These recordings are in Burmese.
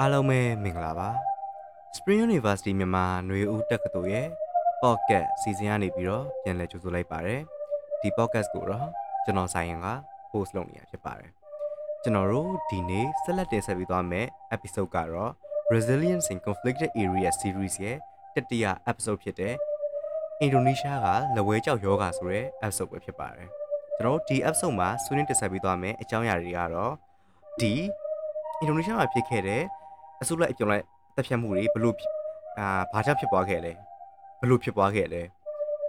အားလုံးပဲမင်္ဂလာပါ Spring University မြန်မာຫນွေဦးတက္ကသိုလ်ရဲ့ podcast စီစဉ်ရနေပြီးတော့ပြန်လည်ကြိုဆိုလိုက်ပါတယ်ဒီ podcast ကိုတော့ကျွန်တော်ဆိုင်ရင်က host လုပ်နေရဖြစ်ပါတယ်ကျွန်တော်တို့ဒီနေ့ဆက်လက်တင်ဆက်ပေးသွားမယ့် episode ကတော့ Resilience in Conflicted Area Series ရဲ့တတိယ episode ဖြစ်တဲ့အင်ဒိုနီးရှားကလက်ဝဲကြောက်ယောဂါဆိုတဲ့ episode ပဲဖြစ်ပါတယ်ကျွန်တော်တို့ဒီ episode မှာဆွေးနွေးတင်ဆက်ပေးသွားမယ့်အကြောင်းအရာတွေကတော့ဒီအင်ဒိုနီးရှားမှာဖြစ်ခဲ့တဲ့ အစုလိုက်အပြုံလိုက်တပ်ဖြတ်မှုတွေဘလို့အာဘာကြောင့်ဖြစ်ပွားခဲ့လဲဘလို့ဖြစ်ပွားခဲ့လဲ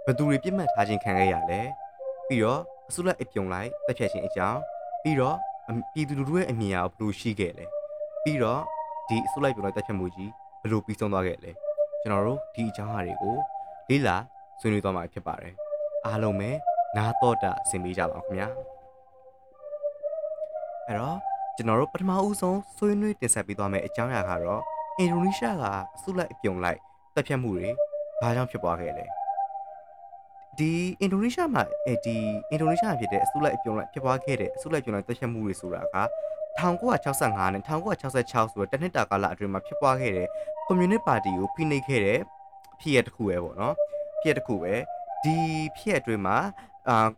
ဘသူတွေပြစ်မှတ်ထားခြင်းခံခဲ့ရလဲပြီးတော့အစုလိုက်အပြုံလိုက်တပ်ဖြတ်ခြင်းအကြောင်းပြီးတော့ပြည်သူလူထုရဲ့အမြင်အရဘလို့ရှိခဲ့လဲပြီးတော့ဒီအစုလိုက်ပြုံလိုက်တပ်ဖြတ်မှုကြီးဘလို့ပြီးဆုံးသွားခဲ့လဲကျွန်တော်တို့ဒီအကြောင်းအရာတွေကိုလေ့လာဆွေးနွေးသွားမှာဖြစ်ပါတယ်အားလုံးပဲနားတော့တာဆင်ပေးကြပါခင်ဗျာအဲ့တော့ ကျွန်တော်တို့ပထမဦးဆုံးဆွေးနွေးတင်ဆက်ပေးသွားမယ့်အကြောင်းအရာကတော့အင်ဒိုနီးရှားကအစုလိုက်အပြုံလိုက်တပ်ဖြတ်မှုတွေဘာကြောင့်ဖြစ်ပွားခဲ့လဲဒီအင်ဒိုနီးရှားမှာအဲဒီအင်ဒိုနီးရှားဖြစ်တဲ့အစုလိုက်အပြုံလိုက်ဖြစ်ပွားခဲ့တဲ့အစုလိုက်ပြုံလိုက်တပ်ဖြတ်မှုတွေဆိုတာက1965နဲ့1966ဆိုတော့တနှစ်တာကာလအတွင်းမှာဖြစ်ပွားခဲ့တဲ့ကွန်မြူနစ်ပါတီကိုဖိနှိပ်ခဲ့တဲ့ဖြစ်ရတစ်ခုပဲပေါ့နော်ဖြစ်ရတစ်ခုပဲဒီဖြစ်ရအတွင်းမှာအာ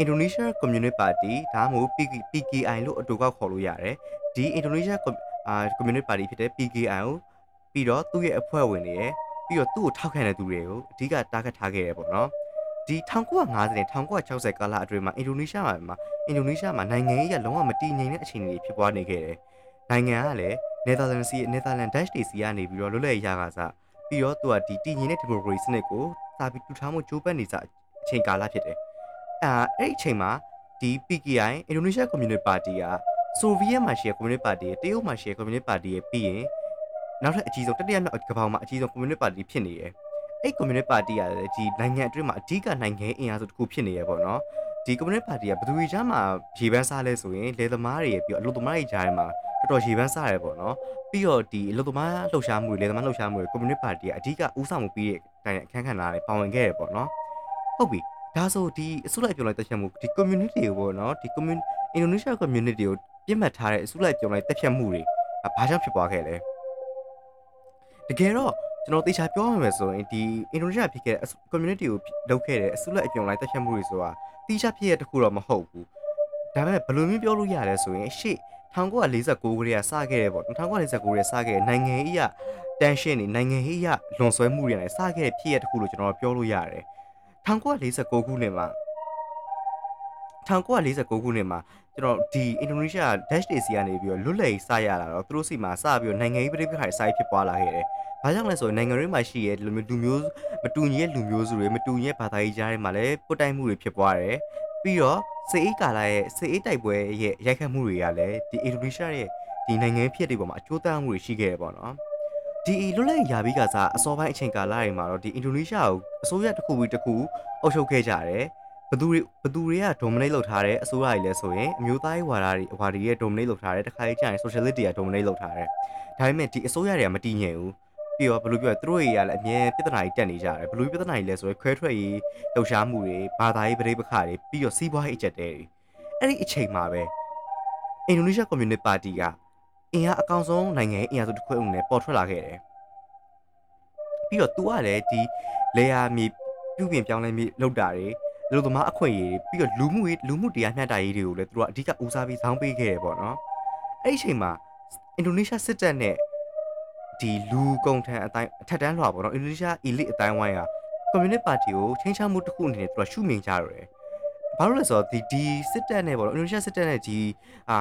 အင်ဒိုနီးရှားကွန်မြူနစ်ပါတီဒါမှမဟုတ် PKI လို့အတူကောက်ခေါ်လို့ရတယ်ဒီအင်ဒိုနီးရှားအာကွန်မြူနစ်ပါတီဖြစ်တဲ့ PKI ကိုပြီးတော့သူ့ရဲ့အဖွဲ့ဝင်တွေရယ်ပြီးတော့သူ့ကိုထောက်ခံတဲ့သူတွေကိုအဓိကတားခတ်ထားခဲ့ရပေါ့နော်ဒီ1950နဲ့1960ကာလအတွင်းမှာအင်ဒိုနီးရှားမှာအင်ဒိုနီးရှားမှာနိုင်ငံရေးကလုံးဝမတည်ငြိမ်တဲ့အခြေအနေတွေဖြစ်ပွားနေခဲ့တယ်နိုင်ငံကလည်းနယ်သာလန်စီနယ်သာလန်ဒက်ရှ်တွေစီကနေပြီးတော့လွတ်လပ်ရေးရကစားပြီးတော့သူကဒီတည်ငြိမ်တဲ့ဒီမိုကရေစီစနစ်ကိုစာပြီးတူထားမှုကြိုးပမ်းနေစားအချိန်ကာလဖြစ်တယ် အာအဲ့ဒီအချိန်မှာဒီ PKI အင်ဒိုနီးရှားကွန်မြူနစ်ပါတီကဆိုဗီယက်မှာရှိတဲ့ကွန်မြူနစ်ပါတီရဲ့တရုတ်မှာရှိတဲ့ကွန်မြူနစ်ပါတီရဲ့ပြီးရင်နောက်ထပ်အကြီးဆုံးတတိယမြောက်ကမ္ဘာမှာအကြီးဆုံးကွန်မြူနစ်ပါတီဖြစ်နေတယ်။အဲ့ကွန်မြူနစ်ပါတီကလည်းဒီနိုင်ငံအတွင်းမှာအဓိကနိုင်ငံအင်အားစုတစ်ခုဖြစ်နေရပေါ့နော်။ဒီကွန်မြူနစ်ပါတီကဘယ်သူတွေကြားမှာရေပန်းစားလဲဆိုရင်လေသမားတွေပြီးတော့အလုပ်သမားတွေကြားထဲမှာတော်တော်ရေပန်းစားရပေါ့နော်။ပြီးတော့ဒီအလုပ်သမားလှုပ်ရှားမှုတွေလေသမားလှုပ်ရှားမှုတွေကွန်မြူနစ်ပါတီကအဓိကဦးဆောင်မှုပြီးတဲ့တိုင်အခန်းကဏ္ဍတွေပါဝင်ခဲ့ရပေါ့နော်။ဟုတ်ပြီ။ ဒါဆိုဒီအစုလိုက်ပြောလိုက်တက်ချက်မှုဒီ community ကိုပေါ့နော်ဒီ community အင်ဒိုနီးရှား community ကိုပြစ်မှတ်ထားတဲ့အစုလိုက်ပြောလိုက်တက်ဖြတ်မှုတွေဘာကြောင့်ဖြစ်ပွားခဲ့လဲတကယ်တော့ကျွန်တော်သေချာပြောရမယ်ဆိုရင်ဒီအင်ဒိုနီးရှားဖြစ်ခဲ့တဲ့ community ကိုလုပ်ခဲ့တဲ့အစုလိုက်အပြုံလိုက်တက်ဖြတ်မှုတွေဆိုတာတိကျဖြစ်ရတဲ့တခုတော့မဟုတ်ဘူးဒါပေမဲ့ဘယ်လိုမျိုးပြောလို့ရလဲဆိုရင်ရှေ့1949ခုတည်းကစခဲ့တယ်ပေါ့1949ခုတည်းစခဲ့တဲ့နိုင်ငံရေးအတန်ရှင်းနေနိုင်ငံရေးအလွန်ဆွဲမှုတွေနဲ့စခဲ့တဲ့ဖြစ်ရတဲ့တခုလို့ကျွန်တော်ပြောလို့ရတယ် 1949ခုနှစ်မှာ1949ခုနှစ်မှာကျွန်တော်ဒီအင်ဒိုနီးရှား Dash တွေစီကနေပြီးတော့လွတ်လပ်ရေးစရလာတော့သူတို့စီမှာစပြီးတော့နိုင်ငံရေးပြည်ပခါတွေစာရေးဖြစ်ပွားလာခဲ့တယ်။ဘာကြောင့်လဲဆိုရင်နိုင်ငံရေးမှာရှိရဲ့လူမျိုးလူမျိုးမတူညီတဲ့လူမျိုးစုတွေမတူညီတဲ့ဘာသာရေးကြားတွေမှာလည်းပုတ်တိုက်မှုတွေဖြစ်ပွားတယ်။ပြီးတော့စေအေးကာလာရဲ့စေအေးတိုက်ပွဲရဲ့ရိုက်ခတ်မှုတွေကလည်းဒီအင်ဒိုနီးရှားရဲ့ဒီနိုင်ငံဖြစ်တွေပေါ်မှာအကျိုးသက်ရောက်မှုတွေရှိခဲ့တယ်ပေါ့နော်။ ဒီလွတ်လပ်ရေးရာပြီးကစားအစောပိုင်းအချိန်ကာလတွေမှာတော့ဒီအင်ဒိုနီးရှားကိုအစိုးရတစ်ခုပြီးတစ်ခုအုပ်ချုပ်ခဲ့ကြတယ်။ဘသူတွေဘသူတွေက dominate လုပ်ထားတဲ့အစိုးရကြီးလဲဆိုရင်အမျိုးသားရေးဝါဒတွေဝါဒီရဲ့ dominate လုပ်ထားတယ်တခါကြီးကျရင် socialist တွေက dominate လုပ်ထားတယ်ဒါပေမဲ့ဒီအစိုးရတွေကမတည်ငြိမ်ဘူးပြီးတော့ဘယ်လိုပြောလဲသူတို့တွေကလည်းအမြဲပြဿနာကြီးတက်နေကြတယ်ဘယ်လိုပြဿနာကြီးလဲဆိုရင်ခွဲထွက်ရေးလှုပ်ရှားမှုတွေဘာသာရေးပရိပခတွေပြီးတော့စီးပွားရေးအကျက်တဲတွေအဲ့ဒီအချိန်မှာပဲအင်ဒိုနီးရှားကွန်မြူနစ်ပါတီက အင်အားအကောင်ဆုံးနိုင်ငံရဲ့အင်အားစုတစ်ခုအုံနဲ့ပေါ်ထွက်လာခဲ့တယ်ပြီးတော့ तू ကလည်းဒီလေယာမြေပြုပြင်ပြောင်းလဲမြေလောက်တာတွေလူသမားအခွင့်အရေးပြီးတော့လူမှုရေးလူမှုတရားမျှတရေးတွေကိုလည်းသူတို့ကအဓိကဦးစားပေးဇောင်းပေးခဲ့တယ်ပေါ့နော်အဲ့ဒီအချိန်မှာအင်ဒိုနီးရှားစစ်တပ်နဲ့ဒီလူကုန်ထံအတိုင်းအထက်တန်းလွှာပေါ့နော်အင်ဒိုနီးရှား elite အတိုင်းဝိုင်းကကွန်မြူနစ်ပါတီကိုချင်းချမှုတစ်ခုအနေနဲ့သူတို့ရှုမြင်ကြရတယ်ဘာလို့လဲဆိုတော့ဒီဒီစစ်တပ်နဲ့ပေါ့နော်အင်ဒိုနီးရှားစစ်တပ်နဲ့ဒီအာ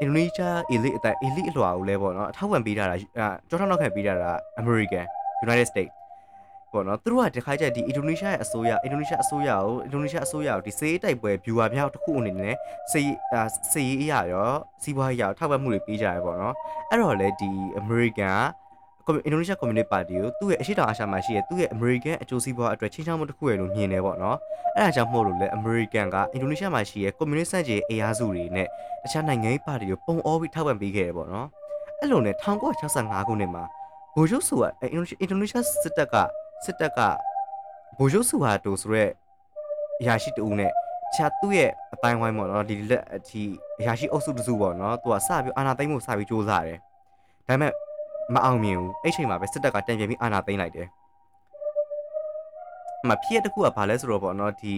အင်ဒိုနီးရှား elite အတိုင်း elite အလွှာကိုလဲပေါ့နော်အထောက်ပံ့ပေးတာကြောထောက်နောက်ခံပေးတာက American United States ပေါ့နော်သူတို့ကတခါကျဒီအင်ဒိုနီးရှားရဲ့အစိုးရအင်ဒိုနီးရှားအစိုးရကိုအင်ဒိုနီးရှားအစိုးရကိုဒီစေးတိုက်ပွဲ viewer မြောက်တစ်ခုအနေနဲ့စေးစေးအရာရောစီးပွားရေးရောထောက်ပံ့မှုတွေပေးကြရပေါ့နော်အဲ့တော့လေဒီ American က အင်ဒိုနီးရှားကွန်မြူနစ်ပါတီကိုသူ့ရဲ့အရှိတောင်အာရှမှာရှိတဲ့သူ့ရဲ့ American အကျိုးစီးပွားအတွက်ချင်းချောင်းမှုတစ်ခုရလို့မြင်တယ်ပေါ့နော်အဲ့ဒါကြောင့်မို့လို့လေ American ကအင်ဒိုနီးရှားမှာရှိတဲ့ကွန်မြူနစ်စန့်ကျင်အင်အားစုတွေနဲ့တခြားနိုင်ငံရေးပါတီကိုပုံအောပြီးထောက်ပံ့ပေးခဲ့တယ်ပေါ့နော်အဲ့လိုနဲ့1965ခုနှစ်မှာဘိုလ်ချုပ်ဆိုကအင်ဒိုနီးရှားစစ်တပ်ကစစ်တပ်ကဘိုလ်ချုပ်စုဟာတိုဆိုရက်အရာရှိတူနဲ့ချာသူ့ရဲ့အတိုင်းဝိုင်းပေါ့နော်ဒီလက်ဒီအရာရှိအုပ်စုတစုပေါ့နော်သူကစပြီးအာနာသိမ့်မှုစပြီးစူးစမ်းတယ်ဒါပေမဲ့ မအောင်မြင်ဘူးအဲ့ချိန်မှာပဲစစ်တပ်ကတံပြန်ပြီးအာဏာသိမ်းလိုက်တယ်အမဖြစ်တဲ့တစ်ခုကဘာလဲဆိုတော့ပေါ့နော်ဒီ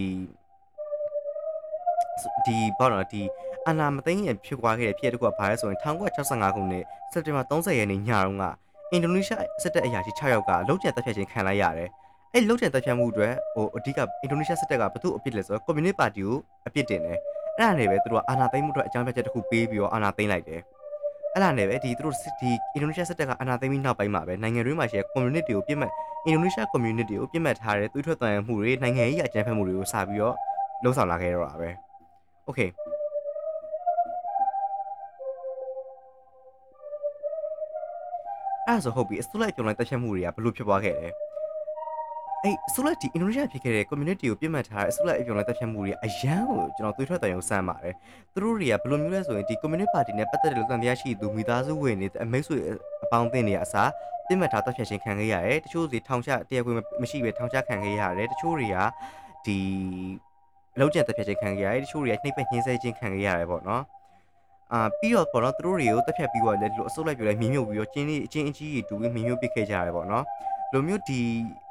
ဒီဘာလို့ဒီအာနာမသိန်းရင်ဖြစ်သွားခဲ့တဲ့ဖြစ်တဲ့တစ်ခုကဘာလဲဆိုရင်1965ခုနှစ်စက်တင်ဘာ30ရက်နေ့ညတုန်းကအင်ဒိုနီးရှားစစ်တပ်အရာရှိ6ယောက်ကလုံခြံတပ်ဖြတ်ခြင်းခံလိုက်ရတယ်။အဲ့လုံခြံတပ်ဖြတ်မှုအတွက်ဟိုအဓိကအင်ဒိုနီးရှားစစ်တပ်ကဘသူ့အပြစ်လဲဆိုတော့ကွန်မြူနစ်ပါတီကိုအပြစ်တင်တယ်။အဲ့ဒါနဲ့ပဲသူတို့ကအာဏာသိမ်းမှုအတွက်အကြောင်းပြချက်တစ်ခုပေးပြီးတော့အာဏာသိမ်းလိုက်တယ်။ အဲ့ဒါနဲ့ပဲဒီသူတို့ဒီအင်ဒိုနီးရှားစစ်တပ်ကအာဏာသိမ်းပြီးနောက်ပိုင်းမှာပဲနိုင်ငံတွင်းမှာရှိတဲ့ကွန်မြူနစ်တွေကိုပြစ်မှတ်အင်ဒိုနီးရှားကွန်မြူနစ်တွေကိုပြစ်မှတ်ထားတဲ့သွေးထွက်တန်မှုတွေနိုင်ငံရေးအကြမ်းဖက်မှုတွေကိုစပြီးတော့လှုံ့ဆော်လာခဲ့တော့တာပဲ။ Okay အဲ့ဒါဆိုဟုတ်ပြီအစိုးလိုက်ပြောင်းလိုက်တက်ချက်မှုတွေကဘလို့ဖြစ်သွားခဲ့လဲ အဲ့အစိုးလိုက်ဒီအင်ဒိုနီးရှားဖြစ်ခဲ့တဲ့ community ကိုပြစ်မှတ်ထားတဲ့အစိုးလိုက်ပြောင်းလိုက်တက်ချက်မှုတွေအရန်ကိုကျွန်တော်သွေးထွက်တယ်ရုံစမ်းပါတယ်သူတို့တွေကဘလို့မျိုးလဲဆိုရင်ဒီ community party နဲ့ပတ်သက်တဲ့လူသံတရားရှိသူမိသားစုဝင်တွေအမိတ်ဆွေအပေါင်းအသင်းတွေအစားပြစ်မှတ်ထားတက်ဖြတ်ခြင်းခံခဲ့ရတယ်တချို့စီထောင်ချတရားခွင့်မရှိပဲထောင်ချခံခဲ့ရတယ်တချို့တွေကဒီလောက်ကျန်တက်ဖြတ်ခြင်းခံခဲ့ရတယ်တချို့တွေကနှိပ်ပက်ညှင်းဆဲခြင်းခံခဲ့ရတယ်ပေါ့နော်အာပြီးတော့ပေါ့နော်သူတို့တွေကိုတက်ဖြတ်ပြီးတော့လည်းဒီလိုအစုပ်လိုက်ပြလိုက်မြင်းမြုပ်ပြီးတော့ကျင်းလေးအချင်းအကြီးကြီးတူပြီးမြင်းမြုပ်ပစ်ခဲ့ကြရတယ်ပေါ့နော် လိုမျိုးဒီ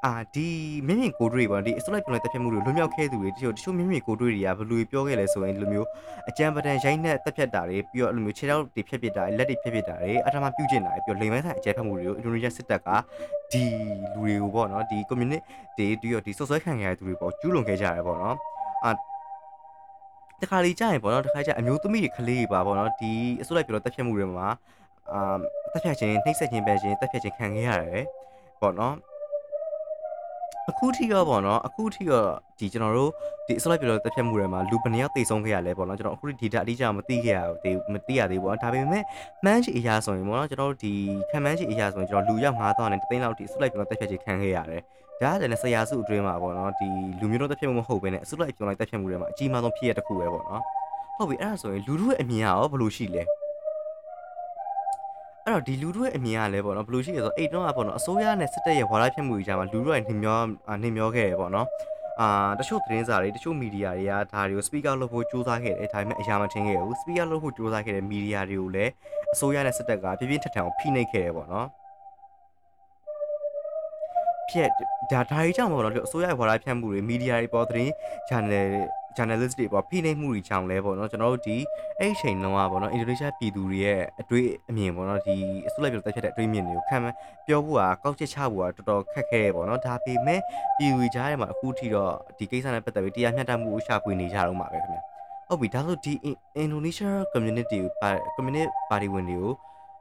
အာဒီမြင့်မြင့်ကိုတွေပေါ့ဒီအစုပ်လိုက်ပြလိုက်တက်ဖြတ်မှုတွေလွန်မြောက်ခဲ့သူတွေတချို့တချို့မြင့်မြင့်ကိုတွေတွေကဘယ်လိုပြောခဲ့လဲဆိုရင်ဒီလိုမျိုးအကြံပဒံရိုင်းနဲ့တက်ဖြတ်တာတွေပြီးတော့အဲ့လိုမျိုးခြေထောက်တွေဖြတ်ပစ်တာတွေလက်တွေဖြတ်ပစ်တာတွေအထမပြုတ်ကျင်တာတွေပြီးတော့လိမ်မဲဆိုင်အကြံဖတ်မှုတွေကိုအင်ဒိုနီးရှားစစ်တပ်ကဒီလူတွေကိုပေါ့နော်ဒီ community တွေပြီးတော့ဒီဆွဆွဲခံရတဲ့သူတွေပေါ့ကျူးလွန်ခဲ့ကြရတယ်ပေါ့နော်အာတခါလေကြာရင်ပေါ့နော်တခါကျအမျိုးသမီးတွေကလေးတွေပါပေါ့နော်ဒီအစိုးရပြောတော့တက်ဖြတ်မှုတွေမှာအာတက်ဖြတ်ခြင်းနှိပ်စက်ခြင်းပဲခြင်းတက်ဖြတ်ခြင်းခံခဲ့ရတယ် ပေါ့နော်အခုထိရောပေါ့နော်အခုထိရောဒီကျွန်တော်တို့ဒီအစိုးရပြောတော့တက်ဖြတ်မှုတွေမှာလူဘယ်နှယောက်တိတ်ဆုံးခဲ့ရလဲပေါ့နော်ကျွန်တော်အခုဒီ data အတိအကျမသိခဲ့ရဘူးမသိရသေးဘူးပေါ့နော်ဒါပေမဲ့မှန်းချီအရာဆိုရင်ပေါ့နော်ကျွန်တော်တို့ဒီခံမှန်းချီအရာဆိုရင်ကျွန်တော်လူရောက်9000နဲ့တသိန်းလောက်ဒီအစိုးရပြောတော့တက်ဖြတ်ခြင်းခံခဲ့ရတယ်ဒါကလည်းဆရာစုအတွင်းမှာပေါ့နော်ဒီလူမျိုးတို့တက်ဖြတ်မှုမဟုတ်ဘဲနဲ့အစိုးရပြောလိုက်တက်ဖြတ်မှုတွေမှာအကြီးမားဆုံးဖြစ်ရတစ်ခုပဲပေါ့နော်ဟုတ်ပြီအဲ့ဒါဆိုရင်လူတို့ရဲ့အမြင်ကရောဘယ်လိုရှိလဲ အဲ့တော့ဒီလူတို့ရဲ့အမြင်ကလည်းပေါ့နော်ဘယ်လိုရှိလဲဆိုတော့အိတ်တော့ကပေါ့နော်အစိုးရနဲ့စစ်တပ်ရဲ့ဝါဒဖြန့်မှုတွေကြားမှာလူတို့ရဲ့နှမျောနှမျောခဲ့တယ်ပေါ့နော်အာတချို့သတင်းစာတွေတချို့မီဒီယာတွေကဒါတွေကို speaker လုပ်ဖို့စူးစမ်းခဲ့တယ်ဒါပေမဲ့အရာမထင်ခဲ့ဘူး speaker လုပ်ဖို့စူးစမ်းခဲ့တဲ့မီဒီယာတွေကိုလည်းအစိုးရနဲ့စစ်တပ်ကပြပြထထန်အောင်ဖိနှိပ်ခဲ့တယ်ပေါ့နော်ဖြစ်ဒါဒါတွေကြောင့်ပေါ့နော်အစိုးရဝါဒဖြန့်မှုတွေမီဒီယာတွေပေါ်သတင်း channel journalist တွေပေါ့ဖိနှိပ်မှုတွေကြောင့်လဲပေါ့နော်ကျွန်တော်တို့ဒီအဲ့ချိန်လုံးကပေါ့နော်အင်ဒိုနီးရှားပြည်သူတွေရဲ့အတွေ့အမြင်ပေါ့နော်ဒီအစိုးရပြည်တက်ဖြစ်တဲ့အတွေ့အမြင်တွေကိုခံပြောဖို့ကကောက်ချက်ချဖို့ကတော်တော်ခက်ခဲပေါ့နော်ဒါပေမဲ့ပြည်သူကြားထဲမှာအခုထိတော့ဒီကိစ္စနဲ့ပတ်သက်ပြီးတရားမျှတမှုကိုရှာဖွေနေကြတော့မှာပဲခင်ဗျဟုတ်ပြီဒါဆိုဒီအင်ဒိုနီးရှား community ပါ community party ဝင်တွေကို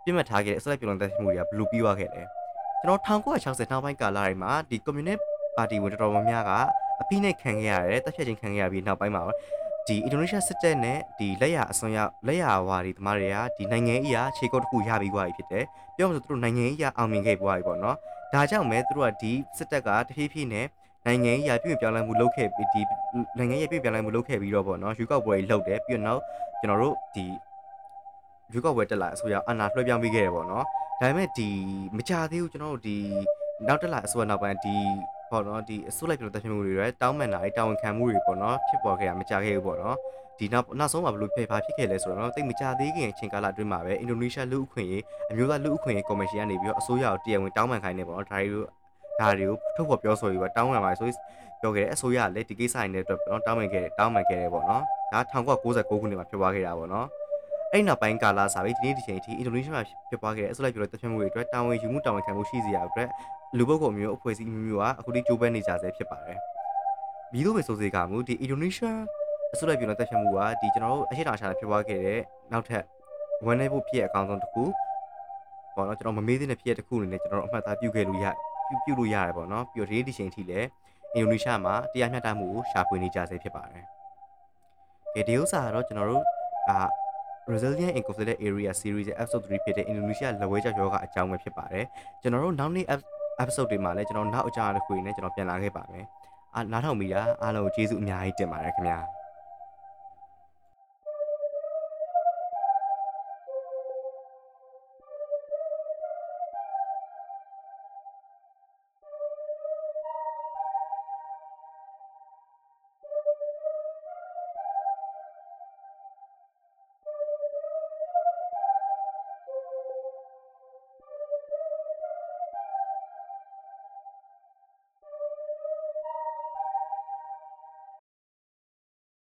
ပြစ်မှတ်ထားခဲ့တဲ့အစိုးရပြည်တက်မှုတွေကဘယ်လိုပြီးသွားခဲ့လဲကျွန်တော်1960နောက်ပိုင်းကာလတွေမှာဒီ communist party ဝင်တော်တော်များများက အဖိနှိပ်ခံခဲ့ရတယ်တက်ဖြတ်ခြင်းခံခဲ့ရပြီးနောက်ပိုင်းမှာဒီအင်ဒိုနီးရှားစစ်တပ်နဲ့ဒီလက်ရအစွန်ရလက်ရဝါဒီသမားတွေကဒီနိုင်ငံအရာခြေကုပ်တစ်ခုရပြီးသွားပြီဖြစ်တယ်ပြောမှဆိုသူတို့နိုင်ငံအရာအောင်မြင်ခဲ့ပွားပြီပေါ့နော်ဒါကြောင့်မဲသူတို့ကဒီစစ်တပ်ကတဖြည်းဖြည်းနဲ့နိုင်ငံရေးရာပြုပြင်ပြောင်းလဲမှုလုပ်ခဲ့ပြီးဒီနိုင်ငံရေးပြုပြင်ပြောင်းလဲမှုလုပ်ခဲ့ပြီးတော့ပေါ့နော်ရွေးကောက်ပွဲတွေလုပ်တယ်ပြီးတော့နောက်ကျွန်တော်တို့ဒီရွေးကောက်ပွဲတက်လာအစိုးရအာဏာလွှဲပြောင်းပေးခဲ့တယ်ပေါ့နော်ဒါပေမဲ့ဒီမကြသေးဘူးကျွန်တော်တို့ဒီနောက်တက်လာအစိုးရနောက်ပိုင်းဒီ ပေါ့နော်ဒီအစိုးလိုက်ပြလို့တက်ဖြစ်မှုတွေရတောင်းပန်တာတွေတာဝန်ခံမှုတွေပေါ့နော်ဖြစ်ပေါ်ခဲ့တာမကြခဲ့ဘူးပေါ့နော်ဒီနောက်နောက်ဆုံးမှာဘယ်လိုဖြစ်ဘာဖြစ်ခဲ့လဲဆိုတော့တိတ်မကြသေးခင်အချိန်ကာလအတွင်းမှာပဲအင်ဒိုနီးရှားလူ့အခွင့်အရေးအမျိုးသားလူ့အခွင့်အရေးကော်မရှင်ကနေပြီးတော့အစိုးရကိုတရားဝင်တောင်းပန်ခိုင်းနေပေါ့နော်ဒါတွေကိုဒါတွေကိုထုတ်ဖော်ပြောဆိုပြီးတော့တောင်းပန်ပါဆိုပြောခဲ့တဲ့အစိုးရကလည်းဒီကိစ္စတွေနဲ့အတွက်ပေါ့နော်တောင်းပန်ခဲ့တယ်တောင်းပန်ခဲ့တယ်ပေါ့နော်ဒါ1996ခုနှစ်မှာဖြစ်သွားခဲ့တာပေါ့နော်အဲ့နောက်ပိုင်းကာလစာပြီးဒီနေ့ဒီချိန်အထိအင်ဒိုနီးရှားမှာဖြစ်ပွားခဲ့တဲ့အစိုးရပြောတဲ့တပ်ဖြတ်မှုတွေအတွက်တာဝန်ယူမှုတာဝန်ခံမှုရှိစေရအတွက် လူပုဂ္ဂိုလ်မျိုးအဖွဲ့အစည်းမျိုးမျိုးကအခုထိကြိုးပမ်းနေကြဆဲဖြစ်ပါတယ်။ပြီးတော့ပဲဆိုစေကမူဒီအင်ဒိုနီးရှားအစိုးရပြောတဲ့တပ်ဖြတ်မှုကဒီကျွန်တော်တို့အရှိတောင်ရှာဖြစ်ပွားခဲ့တဲ့နောက်ထပ်ဝန်နေဖို့ဖြစ်အကောင်းဆုံးတစ်ခုပေါ့နော်ကျွန်တော်မမေးသေးတဲ့ဖြစ်တဲ့တစ်ခုအနေနဲ့ကျွန်တော်တို့အမှတ်သားပြုခဲ့လို့ရပြုပြုလို့ရတယ်ပေါ့နော်ပြီးတော့ဒီဒီချိန်ထိလည်းအင်ဒိုနီးရှားမှာတရားမျှတမှုကိုရှာဖွေနေကြဆဲဖြစ်ပါတယ်။ဒီဒီဥစ္စာကတော့ကျွန်တော်တို့အာ Resilient in Conflict Area Series ရဲ့ episode 3ဖြစ်တဲ့ Indonesia လက်ဝဲကြောက်ယောဂအကြောင်းပဲဖြစ်ပါတယ်ကျွန်တော်တို့နောက်နေ့ episode တွေမှာလည်းကျွန်တော်နောက်အကြောင်းတစ်ခုနဲ့ကျွန်တော်ပြန်လာခဲ့ပါမယ်အာနားထောင်မိတာအားလုံးကျေးဇူးအများကြီးတင်ပါတယ်ခင်ဗျာ